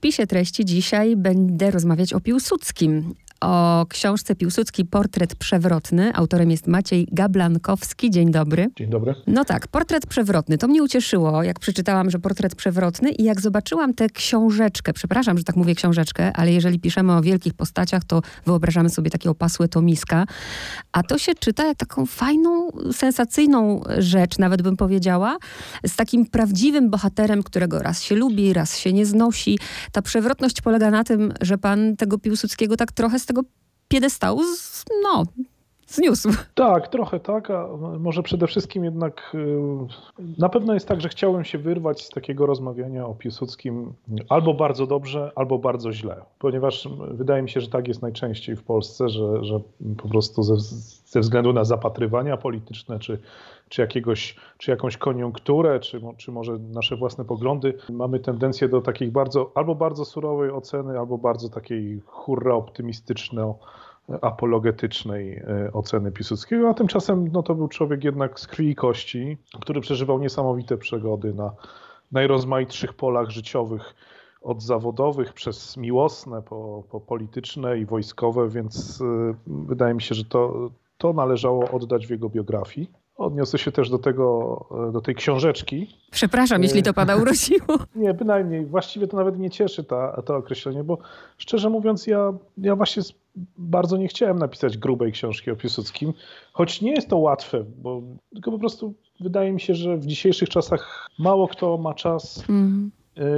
wpisie treści. Dzisiaj będę rozmawiać o Piłsudskim o książce Piłsudski Portret Przewrotny. Autorem jest Maciej Gablankowski. Dzień dobry. Dzień dobry. No tak, Portret Przewrotny. To mnie ucieszyło, jak przeczytałam, że Portret Przewrotny i jak zobaczyłam tę książeczkę. Przepraszam, że tak mówię książeczkę, ale jeżeli piszemy o wielkich postaciach, to wyobrażamy sobie takie opasłe tomiska. A to się czyta jak taką fajną, sensacyjną rzecz, nawet bym powiedziała, z takim prawdziwym bohaterem, którego raz się lubi, raz się nie znosi. Ta przewrotność polega na tym, że pan tego Piłsudskiego tak trochę tego piedestału, z, no, zniósł. Tak, trochę tak, a może przede wszystkim jednak y, na pewno jest tak, że chciałem się wyrwać z takiego rozmawiania o Piłsudskim albo bardzo dobrze, albo bardzo źle, ponieważ wydaje mi się, że tak jest najczęściej w Polsce, że, że po prostu ze, ze względu na zapatrywania polityczne, czy, czy, jakiegoś, czy jakąś koniunkturę, czy, czy może nasze własne poglądy, mamy tendencję do takich bardzo, albo bardzo surowej oceny, albo bardzo takiej hurra optymistycznej apologetycznej e, oceny Piłsudskiego, a tymczasem no, to był człowiek jednak z krwi i kości, który przeżywał niesamowite przygody na najrozmaitszych polach życiowych, od zawodowych przez miłosne po, po polityczne i wojskowe, więc y, wydaje mi się, że to, to należało oddać w jego biografii. Odniosę się też do tego, e, do tej książeczki. Przepraszam, jeśli to pana urodziło. Nie, bynajmniej. Właściwie to nawet nie cieszy ta, to określenie, bo szczerze mówiąc, ja, ja właśnie bardzo nie chciałem napisać grubej książki o Piłsudskim, choć nie jest to łatwe, bo tylko po prostu wydaje mi się, że w dzisiejszych czasach mało kto ma czas mm.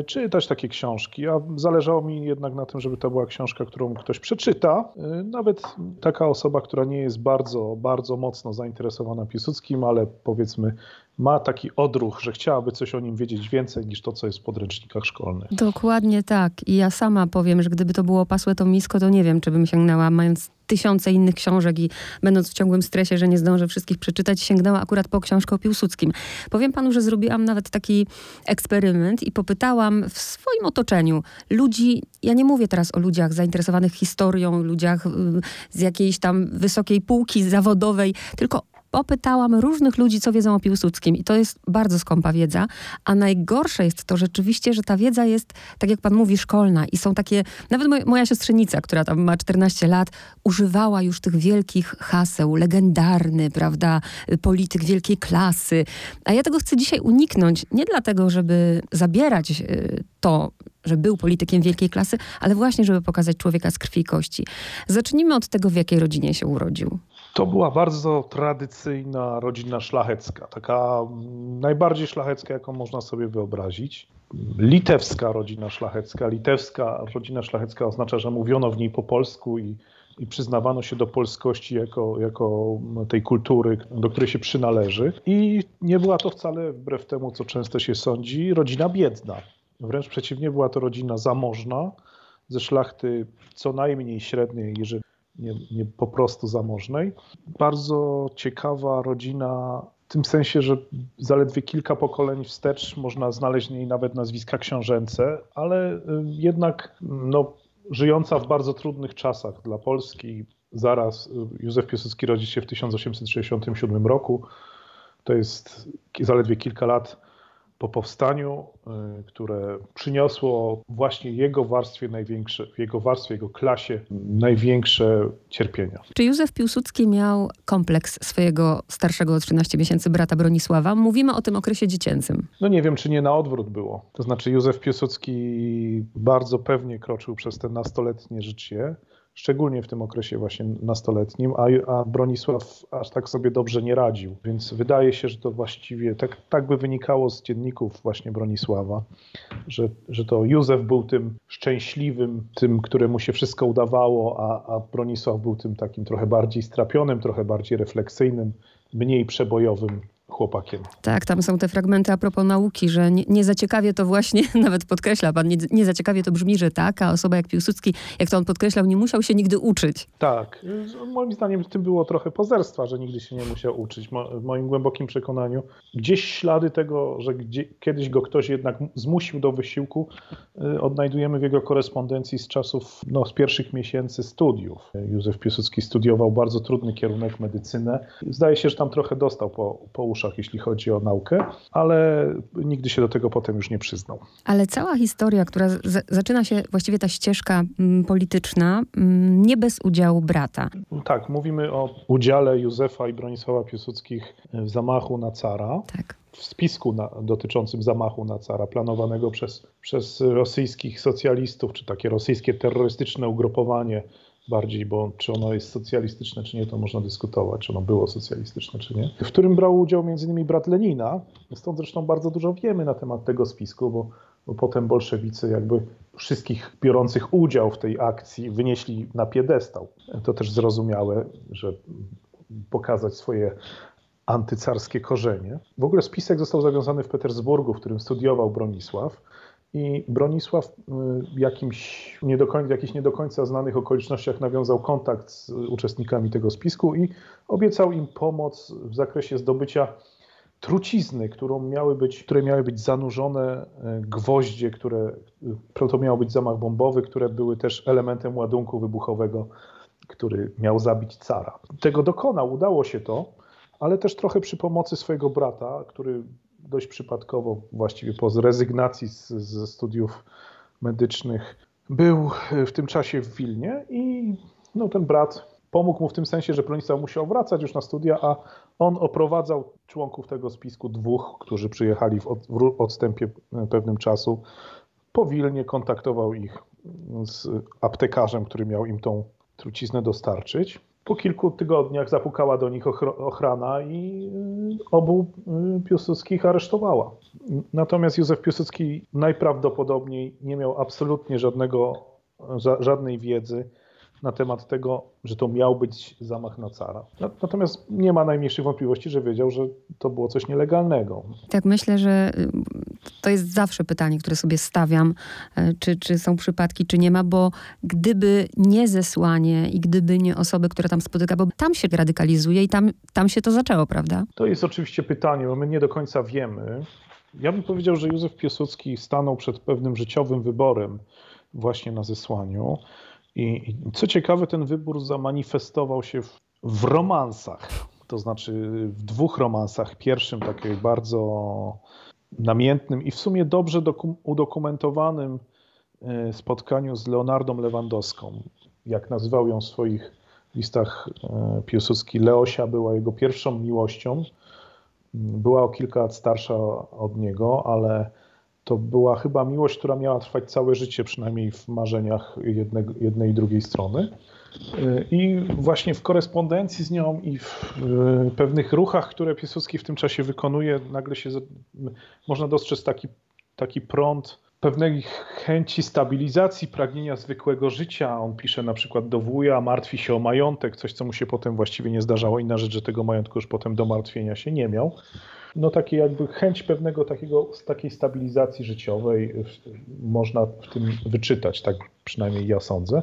Czytać takie książki, a zależało mi jednak na tym, żeby to była książka, którą ktoś przeczyta. E, nawet taka osoba, która nie jest bardzo, bardzo mocno zainteresowana Piłsudskim, ale powiedzmy ma taki odruch, że chciałaby coś o nim wiedzieć więcej niż to, co jest w podręcznikach szkolnych. Dokładnie tak. I ja sama powiem, że gdyby to było pasłe to misko, to nie wiem, czy bym sięgnęła, mając tysiące innych książek i będąc w ciągłym stresie, że nie zdążę wszystkich przeczytać, sięgnęła akurat po książkę o Piłsudskim. Powiem panu, że zrobiłam nawet taki eksperyment i popytałam w swoim otoczeniu ludzi, ja nie mówię teraz o ludziach zainteresowanych historią, ludziach y, z jakiejś tam wysokiej półki zawodowej, tylko popytałam różnych ludzi, co wiedzą o Piłsudskim i to jest bardzo skąpa wiedza, a najgorsze jest to rzeczywiście, że ta wiedza jest, tak jak pan mówi, szkolna i są takie, nawet moja, moja siostrzenica, która tam ma 14 lat, używała już tych wielkich haseł, legendarny, prawda, polityk wielkiej klasy, a ja tego chcę dzisiaj uniknąć, nie dlatego, żeby zabierać y, to, że był politykiem wielkiej klasy, ale właśnie, żeby pokazać człowieka z krwi i kości. Zacznijmy od tego, w jakiej rodzinie się urodził. To była bardzo tradycyjna rodzina szlachecka, taka najbardziej szlachecka, jaką można sobie wyobrazić. Litewska rodzina szlachecka. Litewska rodzina szlachecka oznacza, że mówiono w niej po polsku i, i przyznawano się do polskości jako, jako tej kultury, do której się przynależy. I nie była to wcale, wbrew temu, co często się sądzi, rodzina biedna. Wręcz przeciwnie, była to rodzina zamożna, ze szlachty co najmniej średniej, jeżeli nie, nie po prostu zamożnej. Bardzo ciekawa rodzina w tym sensie, że zaledwie kilka pokoleń wstecz można znaleźć w niej nawet nazwiska książęce, ale y, jednak no, żyjąca w bardzo trudnych czasach dla Polski. Zaraz y, Józef Piłsudski rodzi się w 1867 roku. To jest zaledwie kilka lat po powstaniu, y, które przyniosło właśnie jego warstwie największe, w jego warstwie, jego klasie największe cierpienia. Czy Józef Piłsudski miał kompleks swojego starszego o 13 miesięcy brata Bronisława? Mówimy o tym okresie dziecięcym. No nie wiem, czy nie na odwrót było. To znaczy Józef Piłsudski bardzo pewnie kroczył przez te nastoletnie życie szczególnie w tym okresie właśnie nastoletnim, a, a Bronisław aż tak sobie dobrze nie radził. Więc wydaje się, że to właściwie tak, tak by wynikało z dzienników właśnie Bronisława, że, że to Józef był tym szczęśliwym, tym, któremu się wszystko udawało, a, a Bronisław był tym takim trochę bardziej strapionym, trochę bardziej refleksyjnym, mniej przebojowym chłopakiem. Tak, tam są te fragmenty a propos nauki, że nie, nie zaciekawie to właśnie, nawet podkreśla pan, nie, nie zaciekawie to brzmi, że taka osoba jak Piłsudski, jak to on podkreślał, nie musiał się nigdy uczyć. Tak, moim zdaniem w tym było trochę pozerstwa, że nigdy się nie musiał uczyć. w moim głębokim przekonaniu gdzieś ślady tego, że gdzie, kiedyś go ktoś jednak zmusił do wysiłku, y, odnajdujemy w jego korespondencji z czasów, no, z pierwszych miesięcy studiów. Józef Piłsudski studiował bardzo trudny kierunek medycynę. Zdaje się, że tam trochę dostał po, po uszy uszach, jeśli chodzi o naukę, ale nigdy się do tego potem już nie przyznał. Ale cała historia, która zaczyna się, właściwie ta ścieżka mm, polityczna, mm, nie bez udziału brata. Tak, mówimy o udziale Józefa i Bronisława Piłsudskich w zamachu na cara. Tak. W spisku na, dotyczącym zamachu na cara, planowanego przez, przez rosyjskich socjalistów, czy takie rosyjskie terrorystyczne ugrupowanie bardziej, bo czy ono jest socjalistyczne, czy nie, to można dyskutować, czy ono było socjalistyczne, czy nie. W którym brał udział m.in. brat Lenina. Stąd zresztą bardzo dużo wiemy na temat tego spisku, bo, bo potem bolszewicy jakby wszystkich biorących udział w tej akcji wynieśli na piedestał. To też zrozumiałe, że pokazać swoje antycarskie korzenie. W ogóle spisek został zawiązany w Petersburgu, w którym studiował Bronisław. I Bronisław y, jakimś nie do końca, w jakichś nie do końca znanych okolicznościach nawiązał kontakt z uczestnikami tego spisku i obiecał im pomoc w zakresie zdobycia trucizny, którą miały być, które miały być zanurzone y, gwoździe, które y, to miał być zamach bombowy, które były też elementem ładunku wybuchowego, który miał zabić cara. Tego dokonał, udało się to, ale też trochę przy pomocy swojego brata, który dość przypadkowo, właściwie po zrezygnacji z, ze studiów medycznych, był w tym czasie w Wilnie i no, ten brat pomógł mu w tym sensie, że Bronisław musiał wracać już na studia, a on oprowadzał członków tego spisku dwóch, którzy przyjechali w, od, w odstępie pewnym czasu. Po Wilnie kontaktował ich z aptekarzem, który miał im tą truciznę dostarczyć. Po kilku tygodniach zapukała do nich ochrona i y, obu y, Piłsudskich aresztowała. Natomiast Józef Piłsudski najprawdopodobniej nie miał absolutnie żadnego, żadnej wiedzy na temat tego, że to miał być zamach na cara. Natomiast nie ma najmniejszych wątpliwości, że wiedział, że to było coś nielegalnego. Tak, myślę, że to jest zawsze pytanie, które sobie stawiam, y, czy, czy są przypadki, czy nie ma, bo gdyby nie zesłanie i gdyby nie osoby, które tam spotyka, bo tam się radykalizuje i tam, tam się to zaczęło, prawda? To jest oczywiście pytanie, bo my nie do końca wiemy. Ja bym powiedział, że Józef Piłsudski stanął przed pewnym życiowym wyborem właśnie na zesłaniu. I co ciekawe, ten wybór zamanifestował się w, w romansach, to znaczy w dwóch romansach. Pierwszym, takim bardzo namiętnym i w sumie dobrze udokumentowanym e, spotkaniu z Leonardą Lewandowską. Jak nazywał ją w swoich listach e, Piłsudski, Leosia była jego pierwszą miłością. Była o kilka lat starsza od niego, ale to była chyba miłość, która miała trwać całe życie, przynajmniej w marzeniach jednego, jednej i drugiej strony. I właśnie w korespondencji z nią i w pewnych ruchach, które Piłsudski w tym czasie wykonuje, nagle się można dostrzec taki, taki prąd pewnej chęci stabilizacji, pragnienia zwykłego życia. On pisze na przykład do wuja, martwi się o majątek, coś co mu się potem właściwie nie zdarzało. Inna rzecz, że tego majątku już potem do martwienia się nie miał no takie jakby chęć pewnego takiego, takiej stabilizacji życiowej można w tym wyczytać, tak przynajmniej ja sądzę.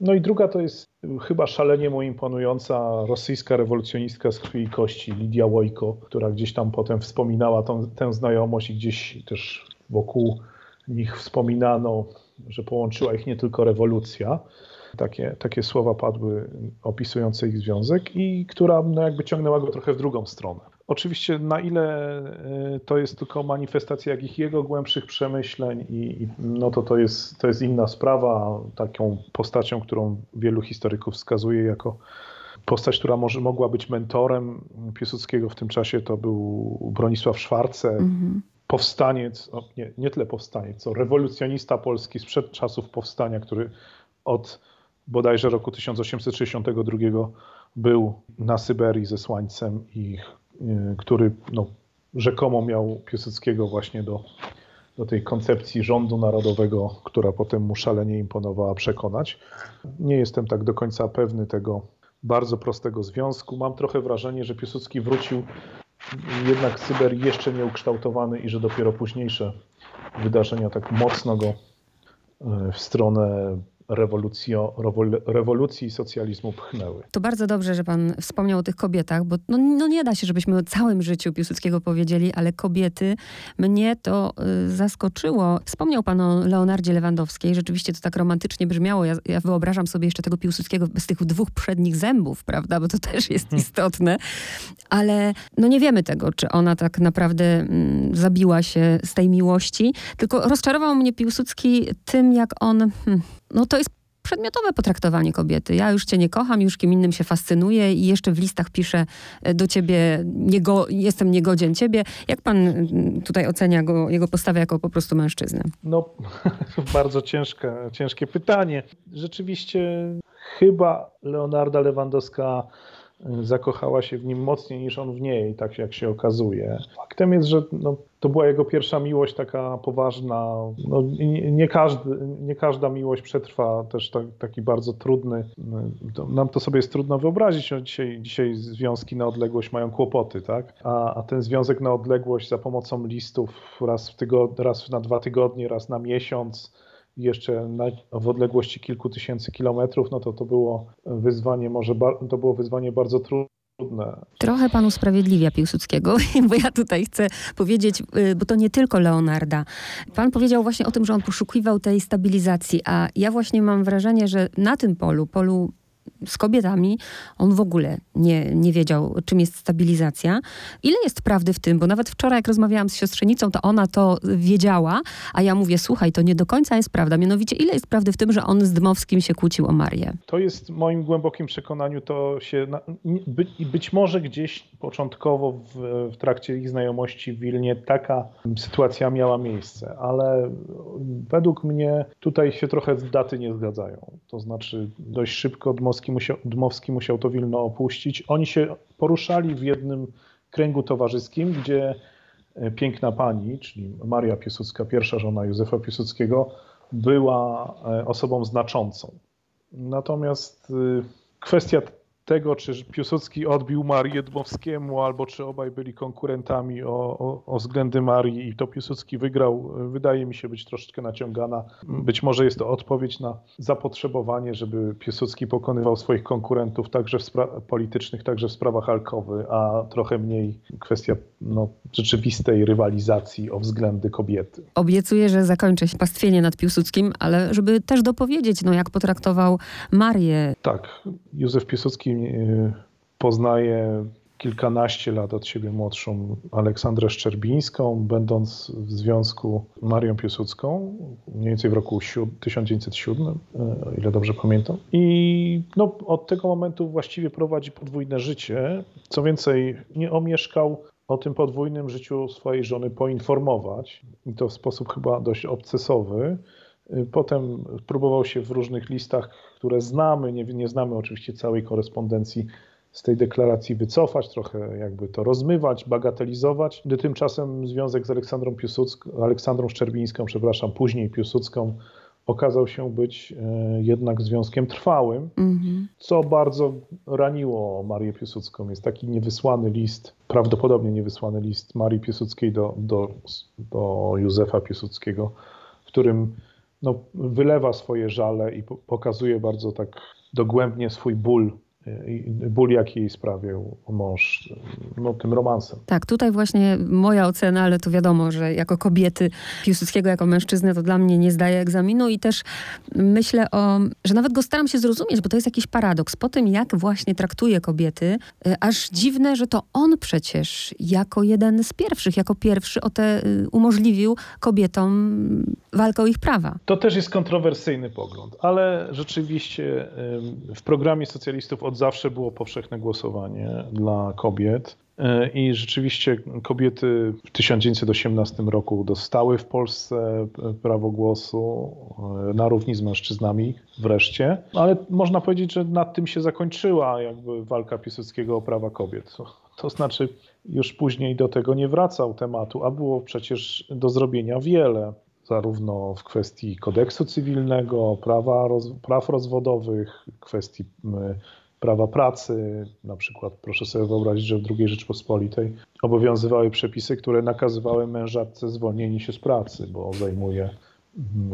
No i druga to jest chyba szalenie mu imponująca rosyjska rewolucjonistka z krwi i kości, Lidia Łojko, która gdzieś tam potem wspominała tą, tę znajomość i gdzieś też wokół nich wspominano, że połączyła ich nie tylko rewolucja, takie, takie słowa padły opisujące ich związek i która no jakby ciągnęła go trochę w drugą stronę. Oczywiście na ile e, to jest tylko manifestacja jakichś jego głębszych przemyśleń i, no to to jest, to jest inna sprawa. Taką postacią, którą wielu historyków wskazuje jako postać, która może mogła być mentorem Piłsudskiego w tym czasie, to był Bronisław Szwarce, mhm. powstaniec, nie, nie tyle powstaniec, co rewolucjonista polski sprzed czasów powstania, który od bodajże roku 1862 był na Syberii ze Słańcem i który no, rzekomo miał Piłsudskiego właśnie do, do tej koncepcji rządu narodowego, która potem mu szalenie imponowała, przekonać. Nie jestem tak do końca pewny tego bardzo prostego związku. Mam trochę wrażenie, że Piłsudski wrócił jednak z Syberii jeszcze nieukształtowany i że dopiero późniejsze wydarzenia tak mocno go y, w stronę rewolucji, rewolucji i socjalizmu pchnęły. To bardzo dobrze, że pan wspomniał o tych kobietach, bo no, no nie da się, żebyśmy o całym życiu Piłsudskiego powiedzieli, ale kobiety, mnie to y, zaskoczyło. Wspomniał pan o Leonardzie Lewandowskiej, rzeczywiście to tak romantycznie brzmiało. Ja, ja wyobrażam sobie jeszcze tego Piłsudskiego bez tych dwóch przednich zębów, prawda, bo to też jest hmm. istotne. Ale no nie wiemy tego, czy ona tak naprawdę mm, zabiła się z tej miłości, tylko rozczarował mnie Piłsudski tym, jak on... Hmm, no to jest przedmiotowe potraktowanie kobiety. Ja już cię nie kocham, już kim innym się fascynuję i jeszcze w listach piszę e, do ciebie, niego, jestem niegodzien ciebie. Jak pan tutaj ocenia go, jego postawę jako po prostu mężczyznę? No, bardzo ciężkie, ciężkie pytanie. Rzeczywiście chyba Leonarda Lewandowska zakochała się w nim mocniej niż on w niej, tak jak się okazuje. Faktem jest, że no, to była jego pierwsza miłość taka poważna. No, nie, nie, każdy, nie każda miłość przetrwa też tak, taki bardzo trudny. To, nam to sobie jest trudno wyobrazić. No, dzisiaj, dzisiaj związki na odległość mają kłopoty, tak? A, a ten związek na odległość za pomocą listów raz, w tygod- raz na dwa tygodnie, raz na miesiąc jeszcze na, w odległości kilku tysięcy kilometrów, no to to było wyzwanie, może to było wyzwanie bardzo trudne. Trochę pan usprawiedliwia Piłsudskiego, bo ja tutaj chcę powiedzieć, y, bo to nie tylko Leonarda. Pan powiedział właśnie o tym, że on poszukiwał tej stabilizacji, a ja właśnie mam wrażenie, że na tym polu, polu z kobietami on w ogóle nie, nie wiedział, czym jest stabilizacja. Ile jest prawdy w tym? Bo nawet wczoraj, jak rozmawiałam z siostrzenicą, to ona to wiedziała, a ja mówię, słuchaj, to nie do końca jest prawda. Mianowicie, ile jest prawdy w tym, że on z Dmowskim się kłócił o Marię? To jest moim głębokim przekonaniu, to się by, być może gdzieś początkowo w, w trakcie ich znajomości w Wilnie taka sytuacja miała miejsce, ale według mnie tutaj się trochę daty nie zgadzają. To znaczy dość szybko Dmowski Dmowski musiał, Dmowski musiał to Wilno opuścić. Oni się poruszali w jednym kręgu towarzyskim, gdzie e, piękna pani, czyli Maria Piłsudska, pierwsza żona Józefa Piłsudskiego, była e, osobą znaczącą. Natomiast e, kwestia tego, czy Piłsudski odbił Marię Dmowskiemu, albo czy obaj byli konkurentami o, o, o, względy Marii i to Piłsudski wygrał, wydaje mi się być troszeczkę naciągana. Być może jest to odpowiedź na zapotrzebowanie, żeby Piłsudski pokonywał swoich konkurentów także w politycznych, także w sprawach alkowy, a trochę mniej kwestia no, rzeczywistej rywalizacji o względy kobiety. Obiecuję, że zakończę pastwienie nad Piłsudskim, ale żeby też dopowiedzieć, no, jak potraktował Marię. Tak, Józef Piłsudski Y, poznaje kilkanaście lat od siebie młodszą Aleksandrę Szczerbińską, będąc w związku z Marią Piłsudską, mniej więcej w roku 1907, y, ile dobrze pamiętam. I no, od tego momentu właściwie prowadzi podwójne życie. Co więcej, nie omieszkał o tym podwójnym życiu swojej żony poinformować, i to w sposób chyba dość obcesowy. Y, potem próbował się w różnych listach, które znamy, nie, nie znamy oczywiście całej korespondencji z tej deklaracji wycofać, trochę jakby to rozmywać, bagatelizować, gdy tymczasem związek z Aleksandrą, Piłsudską, Aleksandrą Szczerbińską, przepraszam, później Piłsudską, okazał się być e, jednak związkiem trwałym, mm-hmm. co bardzo raniło Marię Piłsudską. Jest taki niewysłany list, prawdopodobnie niewysłany list Marii Piłsudskiej do, do, do Józefa Piłsudskiego, w którym no, wylewa swoje żale i pokazuje bardzo tak dogłębnie swój ból ból, jaki jej sprawił mąż no, tym romansem. Tak, tutaj właśnie moja ocena, ale to wiadomo, że jako kobiety Piłsudskiego, jako mężczyznę, to dla mnie nie zdaje egzaminu i też myślę o, że nawet go staram się zrozumieć, bo to jest jakiś paradoks. Po tym, jak właśnie traktuje kobiety, y, aż dziwne, że to on przecież jako jeden z pierwszych, jako pierwszy o te, y, umożliwił kobietom walkę o ich prawa. To też jest kontrowersyjny pogląd, ale rzeczywiście w programie socjalistów od zawsze było powszechne głosowanie dla kobiet. E, I rzeczywiście kobiety w 1918 roku dostały w Polsce prawo głosu e, na równi z mężczyznami wreszcie, ale można powiedzieć, że nad tym się zakończyła jakby walka Piłsudskiego o prawa kobiet. To znaczy już później do tego nie wracał tematu, a było przecież do zrobienia wiele zarówno w kwestii kodeksu cywilnego, prawa, praw rozwodowych, kwestii prawa pracy. Na przykład proszę sobie wyobrazić, że w II Rzeczpospolitej obowiązywały przepisy, które nakazywały mężatce zwolnienie się z pracy, bo zajmuje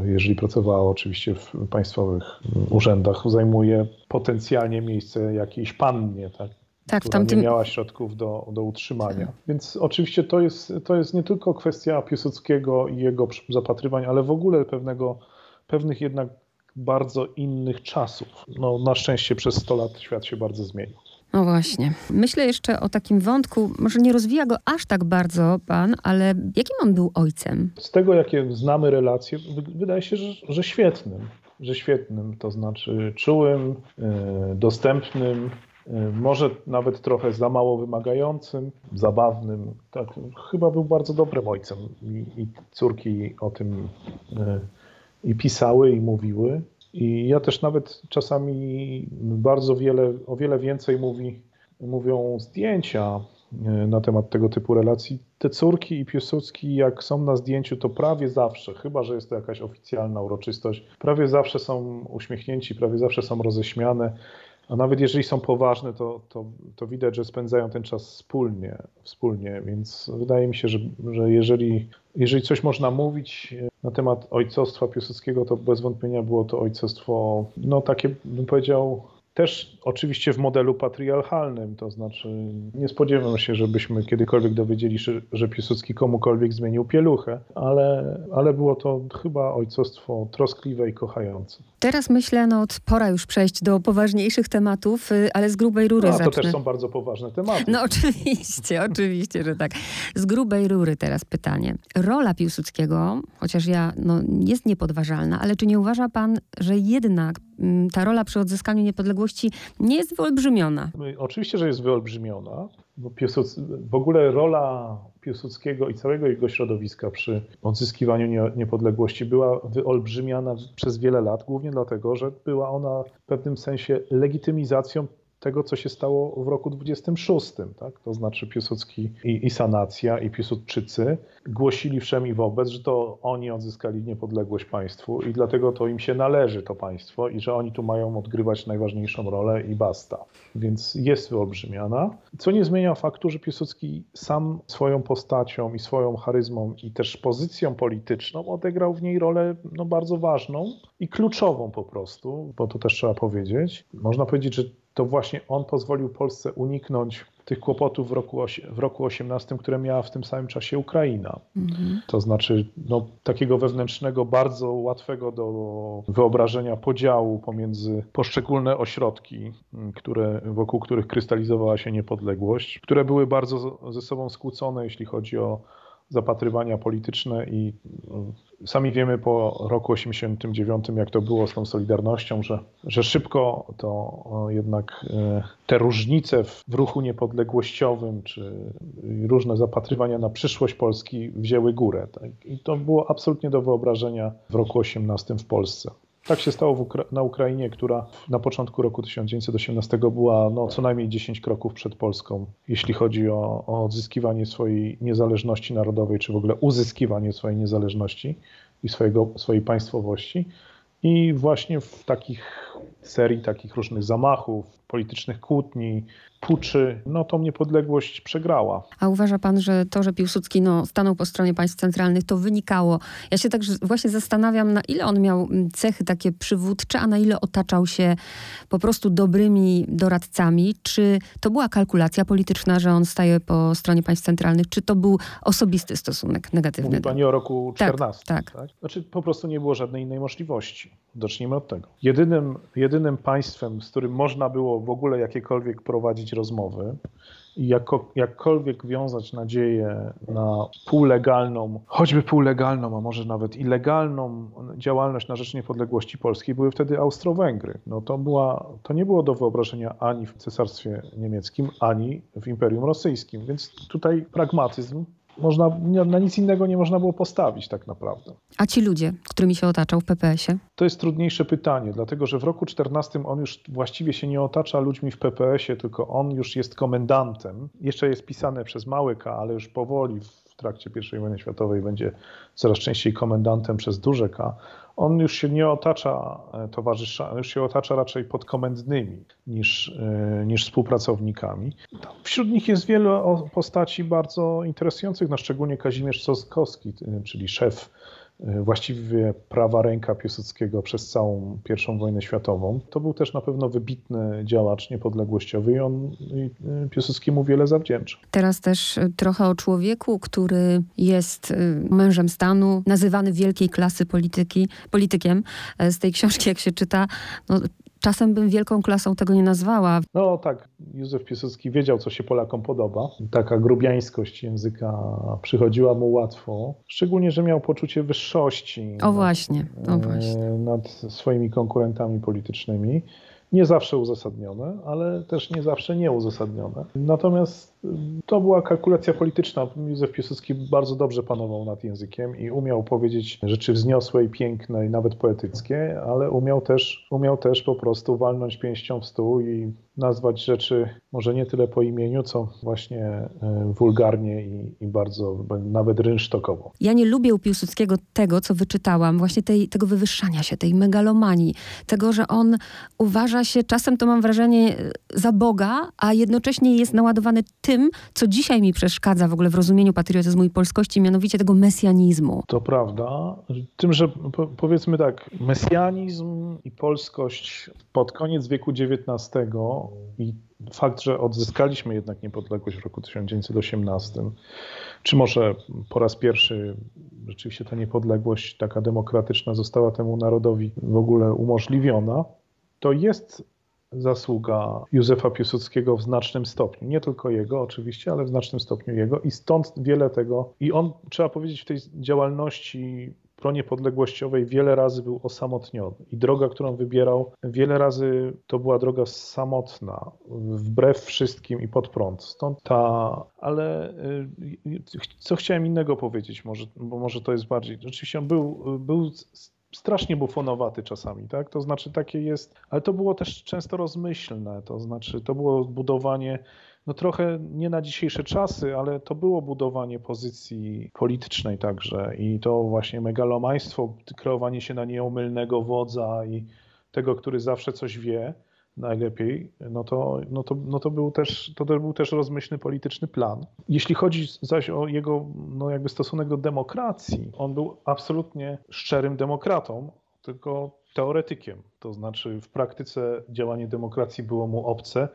jeżeli pracowała oczywiście w państwowych urzędach, zajmuje potencjalnie miejsce jakiejś pannie, tak? tak, która tamtym... nie miała środków do, do utrzymania. Tak. Więc oczywiście to jest, to jest nie tylko kwestia Piłsudskiego i jego zapatrywań, ale w ogóle pewnego, pewnych jednak bardzo innych czasów. No, na szczęście przez 100 lat świat się bardzo zmienił. No właśnie. Myślę jeszcze o takim wątku, może nie rozwija go aż tak bardzo pan, ale jakim on był ojcem? Z tego, jakie znamy relacje, wydaje się, że, że świetnym. Że świetnym, to znaczy czułym, e, dostępnym, e, może nawet trochę za mało wymagającym, zabawnym. Tak, chyba był bardzo dobrym ojcem i, i córki o tym e, i pisały i mówiły. I ja też nawet czasami bardzo wiele, o wiele więcej mówi, mówią zdjęcia e, na temat tego typu relacji. Te córki i Piłsudski, jak są na zdjęciu, to prawie zawsze, chyba że jest to jakaś oficjalna uroczystość, prawie zawsze są uśmiechnięci, prawie zawsze są roześmiane. A nawet jeżeli są poważne, to, to, to widać, że spędzają ten czas wspólnie, wspólnie. Więc wydaje mi się, że, że jeżeli, jeżeli coś można mówić na temat ojcostwa Piłsudskiego, to bez wątpienia było to ojcostwo, no takie bym powiedział, też oczywiście w modelu patriarchalnym, to znaczy nie spodziewam się, żebyśmy kiedykolwiek dowiedzieli się, że Piłsudski komukolwiek zmienił pieluchę, ale, ale było to chyba ojcostwo troskliwe i kochające. Teraz myślę, no pora już przejść do poważniejszych tematów, y, ale z grubej rury no, to też są bardzo poważne tematy. No oczywiście, oczywiście, że tak. Z grubej rury teraz pytanie. Rola Piłsudskiego, chociaż ja, no, jest niepodważalna, ale czy nie uważa pan, że jednak ta rola przy odzyskaniu niepodległości nie jest wyolbrzymiona? Oczywiście, że jest wyolbrzymiona, bo w ogóle rola Piłsudskiego i całego jego środowiska przy odzyskiwaniu niepodległości była wyolbrzymiana przez wiele lat, głównie dlatego, że była ona w pewnym sensie legitymizacją tego, co się stało w roku 26. Tak? To znaczy Piłsudski i, i Sanacja, i Piłsudczycy głosili wszem i wobec, że to oni odzyskali niepodległość państwu i dlatego to im się należy to państwo i że oni tu mają odgrywać najważniejszą rolę i basta. Więc jest wyolbrzymiana, co nie zmienia faktu, że Piłsudski sam swoją postacią i swoją charyzmą i też pozycją polityczną odegrał w niej rolę no, bardzo ważną i kluczową po prostu, bo to też trzeba powiedzieć. Można powiedzieć, że to właśnie on pozwolił Polsce uniknąć tych kłopotów w roku, w roku 18, które miała w tym samym czasie Ukraina. Mhm. To znaczy no, takiego wewnętrznego, bardzo łatwego do wyobrażenia podziału pomiędzy poszczególne ośrodki, które, wokół których krystalizowała się niepodległość, które były bardzo ze sobą skłócone, jeśli chodzi o zapatrywania polityczne i e, sami wiemy po roku 89, jak to było z tą Solidarnością, że, że szybko to jednak e, te różnice w ruchu niepodległościowym, czy różne zapatrywania na przyszłość Polski wzięły górę. Tak? I to było absolutnie do wyobrażenia w roku 18 w Polsce. Tak się stało Ukra na Ukrainie, która na początku roku 1918 była no, co najmniej 10 kroków przed Polską, jeśli chodzi o, o odzyskiwanie swojej niezależności narodowej, czy w ogóle uzyskiwanie swojej niezależności i swojego, swojej państwowości. I właśnie w takich serii takich różnych zamachów, politycznych kłótni, puczy, no tą niepodległość przegrała. A uważa pan, że to, że Piłsudski no, stanął po stronie państw centralnych, to wynikało? Ja się tak właśnie zastanawiam, na ile on miał mm, cechy takie przywódcze, a na ile otaczał się po prostu dobrymi doradcami. Czy to była kalkulacja polityczna, że on staje po stronie państw centralnych, czy to był osobisty stosunek negatywny? Mówi pani o roku 14. Tak, tak. tak? Znaczy po prostu nie było żadnej innej możliwości. Zacznijmy od tego. Jedynym, jedynym państwem, z którym można było w ogóle jakiekolwiek prowadzić rozmowy i jako, jakkolwiek wiązać nadzieję na półlegalną, choćby półlegalną, a może nawet i legalną działalność na rzecz niepodległości Polski, były wtedy Austro-Węgry. No to, była, to nie było do wyobrażenia ani w Cesarstwie Niemieckim, ani w Imperium Rosyjskim. Więc tutaj pragmatyzm można, na nic innego nie można było postawić tak naprawdę. A ci ludzie, którymi się otaczał w PPS-ie? To jest trudniejsze pytanie, dlatego że w roku 14 on już właściwie się nie otacza ludźmi w PPS-ie, tylko on już jest komendantem. Jeszcze jest pisane przez Małyka, ale już powoli w trakcie I wojny światowej będzie coraz częściej komendantem przez duże K on już się nie otacza e, towarzyszami, już się otacza raczej podkomendnymi niż, e, niż współpracownikami. Wśród nich jest wiele postaci bardzo interesujących, no szczególnie Kazimierz Soskowski, czyli szef E, właściwie prawa ręka Piłsudskiego przez całą I wojnę światową. To był też na pewno wybitny działacz niepodległościowy i on i e, Piłsudskiemu wiele zawdzięcza. Teraz też e, trochę o człowieku, który jest mężem stanu, nazywany wielkiej klasy polityki, politykiem. Z tej książki, jak się czyta, no, Czasem bym wielką klasą tego nie nazwała. No tak, Józef Piłsudski wiedział, co się Polakom podoba. Taka grubiańskość języka przychodziła mu łatwo, szczególnie, że miał poczucie wyższości. O właśnie, o właśnie. Nad swoimi konkurentami politycznymi nie zawsze uzasadnione, ale też nie zawsze nieuzasadnione. Natomiast to była kalkulacja polityczna. Józef Piłsudski bardzo dobrze panował nad językiem i umiał powiedzieć rzeczy wzniosłe i piękne i nawet poetyckie, ale umiał też, umiał też po prostu walnąć pięścią w stół i nazwać rzeczy może nie tyle po imieniu, co właśnie e, wulgarnie i, i bardzo, nawet rynsztokowo. Ja nie lubię u Piłsudskiego tego, co wyczytałam, właśnie tej, tego wywyższania się, tej megalomanii, tego, że on uważa się, czasem to mam wrażenie, za Boga, a jednocześnie jest naładowany tym, co dzisiaj mi przeszkadza w ogóle w rozumieniu patriotyzmu i polskości, mianowicie tego mesjanizmu. To prawda. Tym, że powiedzmy tak, mesjanizm i polskość pod koniec wieku XIX i fakt, że odzyskaliśmy jednak niepodległość w roku 1918, czy może po raz pierwszy rzeczywiście ta niepodległość taka demokratyczna została temu narodowi w ogóle umożliwiona, to jest zasługa Józefa Piłsudskiego w znacznym stopniu. Nie tylko jego oczywiście, ale w znacznym stopniu jego i stąd wiele tego i on, trzeba powiedzieć, w tej działalności proniepodległościowej wiele razy był osamotniony i droga, którą wybierał, wiele razy to była droga samotna, wbrew wszystkim i pod prąd. Stąd ta, ale y, co chciałem innego powiedzieć, może, bo może to jest bardziej, rzeczywiście on był, był strasznie bufonowaty czasami, tak? To znaczy takie jest, ale to było też często rozmyślne, to znaczy to było budowanie no trochę nie na dzisiejsze czasy, ale to było budowanie pozycji politycznej także i to właśnie megalomaństwo, kreowanie się na nieomylnego wodza i tego, który zawsze coś wie najlepiej, no to, no to, no to, był, też, to był też rozmyślny polityczny plan. Jeśli chodzi zaś o jego no jakby stosunek do demokracji, on był absolutnie szczerym demokratą, tylko teoretykiem. To znaczy w praktyce działanie demokracji było mu obce.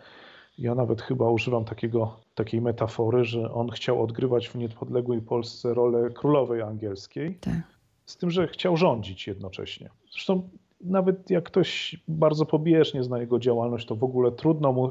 Ja nawet chyba używam takiego, takiej metafory, że on chciał odgrywać w niepodległej Polsce rolę królowej angielskiej, tak. z tym, że chciał rządzić jednocześnie. Zresztą nawet jak ktoś bardzo pobieżnie zna jego działalność, to w ogóle trudno mu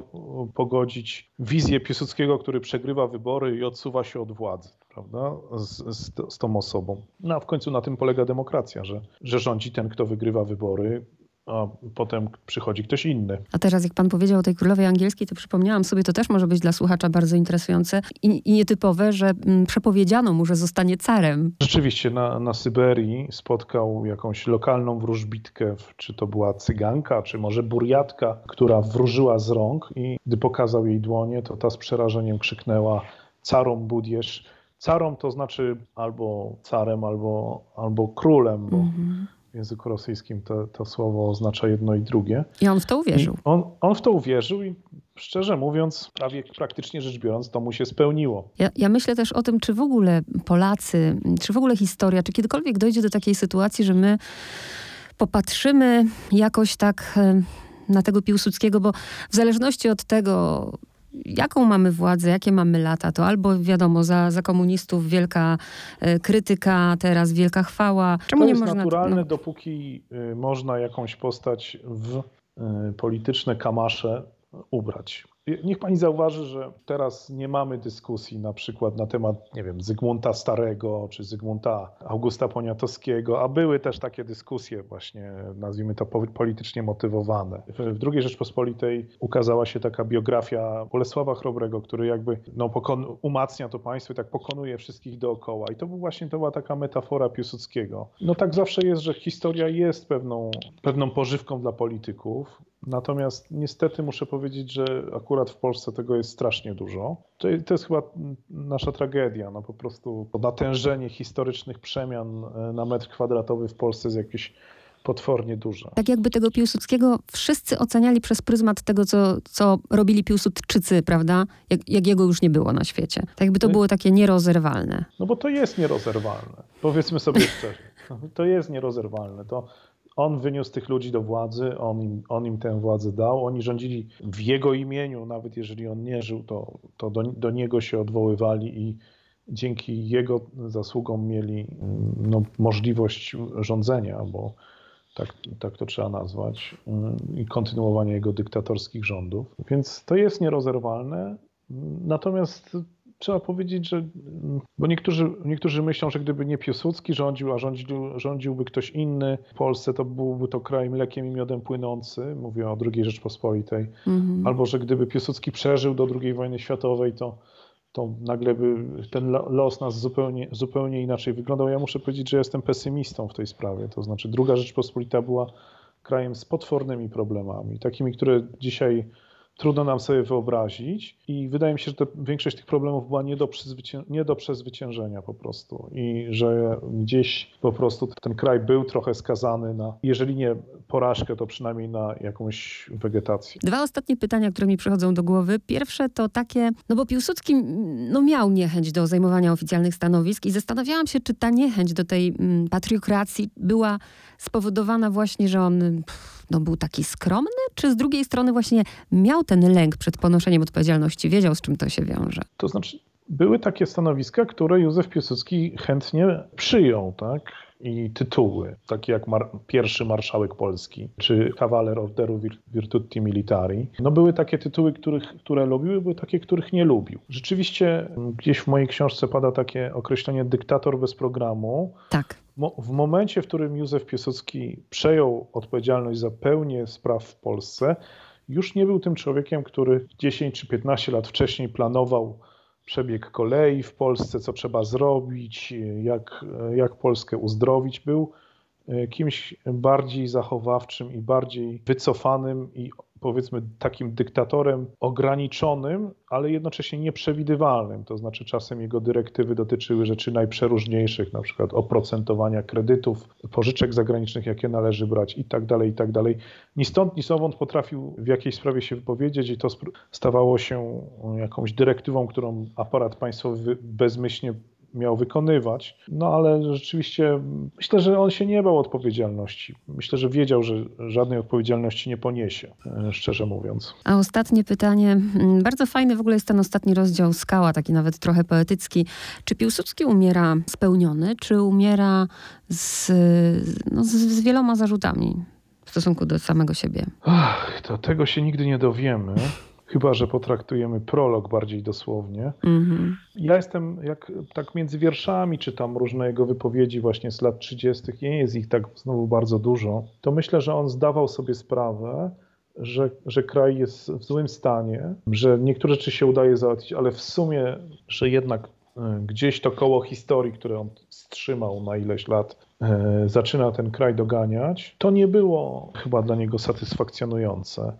pogodzić wizję Piłsudskiego, który przegrywa wybory i odsuwa się od władzy, prawda, z, z, z tą osobą. No a w końcu na tym polega demokracja, że, że rządzi ten, kto wygrywa wybory, a potem przychodzi ktoś inny. A teraz, jak pan powiedział o tej królowej angielskiej, to przypomniałam sobie, to też może być dla słuchacza bardzo interesujące i, i nietypowe, że m, przepowiedziano mu, że zostanie carem. Rzeczywiście, na, na Syberii spotkał jakąś lokalną wróżbitkę, czy to była cyganka, czy może burjatka, która wróżyła z rąk i gdy pokazał jej dłonie, to ta z przerażeniem krzyknęła carom budiesz. Carom to znaczy albo carem, albo, albo królem, bo mm -hmm w języku rosyjskim to, to słowo oznacza jedno i drugie. I on w to uwierzył. on, on w to uwierzył i szczerze mówiąc, prawie praktycznie rzecz biorąc, to mu się spełniło. Ja, ja, myślę też o tym, czy w ogóle Polacy, czy w ogóle historia, czy kiedykolwiek dojdzie do takiej sytuacji, że my popatrzymy jakoś tak e, na tego Piłsudskiego, bo w zależności od tego, jaką mamy władzę, jakie mamy lata, to albo wiadomo, za, za komunistów wielka e, krytyka, teraz wielka chwała. Czemu to nie jest można naturalne, no... dopóki y, można jakąś postać w y, polityczne kamasze ubrać. Niech pani zauważy, że teraz nie mamy dyskusji na przykład na temat, nie wiem, Zygmunta Starego czy Zygmunta Augusta Poniatowskiego, a były też takie dyskusje właśnie, nazwijmy to politycznie motywowane. W II Rzeczpospolitej ukazała się taka biografia Bolesława Chrobrego, który jakby no, umacnia to państwo i tak pokonuje wszystkich dookoła. I to był właśnie, to była taka metafora Piłsudskiego. No tak zawsze jest, że historia jest pewną, pewną pożywką dla polityków, Natomiast niestety muszę powiedzieć, że akurat w Polsce tego jest strasznie dużo. To, to jest chyba nasza tragedia. No po prostu natężenie historycznych przemian e, na metr kwadratowy w Polsce jest jakieś potwornie duże. Tak jakby tego Piłsudskiego wszyscy oceniali przez pryzmat tego, co, co robili Piłsudczycy, prawda? Jak, jak jego już nie było na świecie. Tak jakby to no było takie nierozerwalne. No bo to jest nierozerwalne. Powiedzmy sobie szczerze. To jest nierozerwalne. To on wyniósł tych ludzi do władzy, on im, on im tę władzę dał, oni rządzili w jego imieniu, nawet jeżeli on nie żył, to, to do, do niego się odwoływali i dzięki jego zasługom mieli no, możliwość rządzenia, bo tak, tak to trzeba nazwać, i kontynuowania jego dyktatorskich rządów. Więc to jest nierozerwalne. Natomiast trzeba powiedzieć, że bo niektórzy, niektórzy myślą, że gdyby nie Piłsudski rządził, a rządził, rządziłby ktoś inny w Polsce, to byłby to kraj mlekiem i miodem płynący, mówię o II Rzeczpospolitej, mhm. albo że gdyby Piłsudski przeżył do II wojny światowej, to, to nagle by ten los nas zupełnie, zupełnie inaczej wyglądał. Ja muszę powiedzieć, że jestem pesymistą w tej sprawie, to znaczy II Rzeczpospolita była krajem z potwornymi problemami, takimi, które dzisiaj trudno nam sobie wyobrazić i wydaje mi się, że to, większość tych problemów była nie do, nie do przezwyciężenia po prostu i że gdzieś po prostu ten kraj był trochę skazany na, jeżeli nie porażkę, to przynajmniej na jakąś wegetację. Dwa ostatnie pytania, które mi przychodzą do głowy. Pierwsze to takie, no bo Piłsudski no miał niechęć do zajmowania oficjalnych stanowisk i zastanawiałam się, czy ta niechęć do tej mm, patriokracji była spowodowana właśnie, że on no, był taki skromny, czy z drugiej strony właśnie miał ten lęk przed ponoszeniem odpowiedzialności, wiedział z czym to się wiąże? To znaczy, były takie stanowiska, które Józef Piłsudski chętnie przyjął, tak? I tytuły, takie jak mar pierwszy marszałek Polski, czy Cavalier of Deru Virtuti Militari. No były takie tytuły, których, które lubił, były takie, których nie lubił. Rzeczywiście gdzieś w mojej książce pada takie określenie dyktator bez programu. Tak w momencie, w którym Józef Piłsudski przejął odpowiedzialność za pełnię spraw w Polsce, już nie był tym człowiekiem, który 10 czy 15 lat wcześniej planował przebieg kolei w Polsce, co trzeba zrobić, jak, jak Polskę uzdrowić. Był kimś bardziej zachowawczym i bardziej wycofanym i powiedzmy takim dyktatorem ograniczonym, ale jednocześnie nieprzewidywalnym. To znaczy czasem jego dyrektywy dotyczyły rzeczy najprzeróżniejszych, na przykład oprocentowania kredytów, pożyczek zagranicznych, jakie należy brać i tak dalej, i tak dalej. Ni stąd, ni sowąd potrafił w jakiejś sprawie się wypowiedzieć i to stawało się jakąś dyrektywą, którą aparat państwowy bezmyślnie miał wykonywać. No ale rzeczywiście myślę, że on się nie bał odpowiedzialności. Myślę, że wiedział, że żadnej odpowiedzialności nie poniesie, e, szczerze mówiąc. A ostatnie pytanie. Mm, bardzo fajny w ogóle jest ten ostatni rozdział Skała, taki nawet trochę poetycki. Czy Piłsudski umiera spełniony, czy umiera z, no, z, z wieloma zarzutami? w stosunku do samego siebie? Ach, to tego się nigdy nie dowiemy chyba że potraktujemy prolog bardziej dosłownie. Mm-hmm. Ja jestem, jak tak między wierszami czytam różne jego wypowiedzi właśnie z lat 30., nie jest ich tak znowu bardzo dużo, to myślę, że on zdawał sobie sprawę, że, że kraj jest w złym stanie, że niektóre rzeczy się udaje załatwić, ale w sumie, że jednak e, gdzieś to koło historii, które on wstrzymał na ileś lat, e, zaczyna ten kraj doganiać, to nie było chyba dla niego satysfakcjonujące.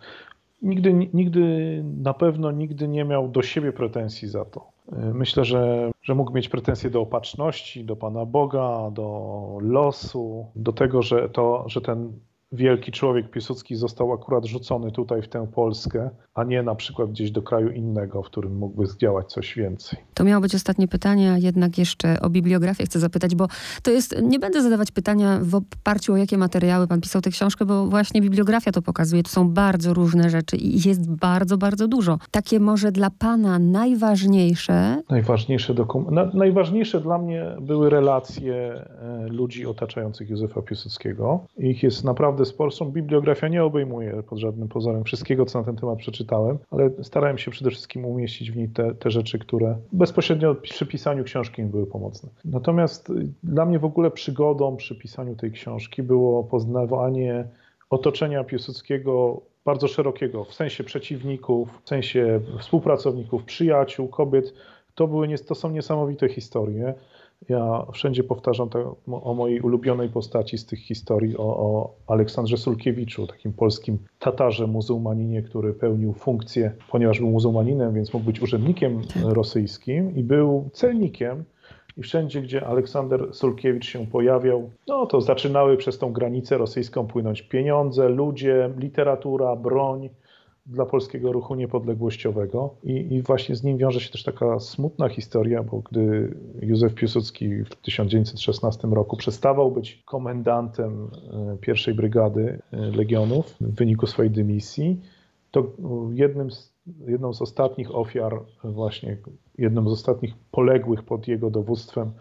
Nigdy, nigdy, na pewno nigdy nie miał do siebie pretensji za to. Myślę, że, że mógł mieć pretensje do opatrzności, do Pana Boga, do losu, do tego, że, to, że ten wielki człowiek Piłsudski został akurat rzucony tutaj w tę Polskę, a nie na przykład gdzieś do kraju innego, w którym mógłby zdziałać coś więcej. To miało być ostatnie pytanie, a jednak jeszcze o bibliografię chcę zapytać, bo to jest, nie będę zadawać pytania w oparciu o jakie materiały pan pisał tę książkę, bo właśnie bibliografia to pokazuje. To są bardzo różne rzeczy i jest bardzo, bardzo dużo. Takie może dla pana najważniejsze? Najważniejsze dokumenty. najważniejsze dla mnie były relacje e, ludzi otaczających Józefa Piłsudskiego. Ich jest naprawdę sporo. Bibliografia nie obejmuje pod żadnym pozorem wszystkiego, co na ten temat przeczytałem czytałem, ale starałem się przede wszystkim umieścić w niej te, te rzeczy, które bezpośrednio przy pisaniu książki były pomocne. Natomiast y, dla mnie w ogóle przygodą przy pisaniu tej książki było poznawanie otoczenia Piłsudskiego bardzo szerokiego, w sensie przeciwników, w sensie współpracowników, przyjaciół, kobiet. To, były, to są niesamowite historie. Ja wszędzie powtarzam to, o mojej ulubionej postaci z tych historii, o, o Aleksandrze Sulkiewiczu, takim polskim Tatarze, muzułmaninie, który pełnił funkcję, ponieważ był muzułmaninem, więc mógł być urzędnikiem tak. rosyjskim i był celnikiem. I wszędzie, gdzie Aleksander Sulkiewicz się pojawiał, no to zaczynały przez tą granicę rosyjską płynąć pieniądze, ludzie, literatura, broń. Dla polskiego ruchu niepodległościowego I, i, właśnie z nim wiąże się też taka smutna historia, bo gdy Józef Piłsudski w 1916 roku przestawał być komendantem e, pierwszej brygady e, Legionów w wyniku swojej dymisji, to jednym z, jedną z ostatnich ofiar, właśnie jedną z ostatnich poległych pod jego dowództwem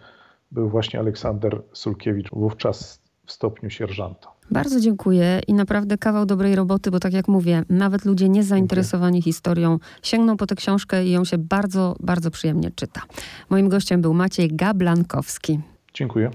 był właśnie Aleksander Sulkiewicz, wówczas w stopniu sierżanta. Bardzo dziękuję i naprawdę kawał dobrej roboty, bo tak jak mówię, nawet ludzie niezainteresowani historią sięgną po tę książkę i ją się bardzo, bardzo przyjemnie czyta. Moim gościem był Maciej Gablankowski. Dziękuję.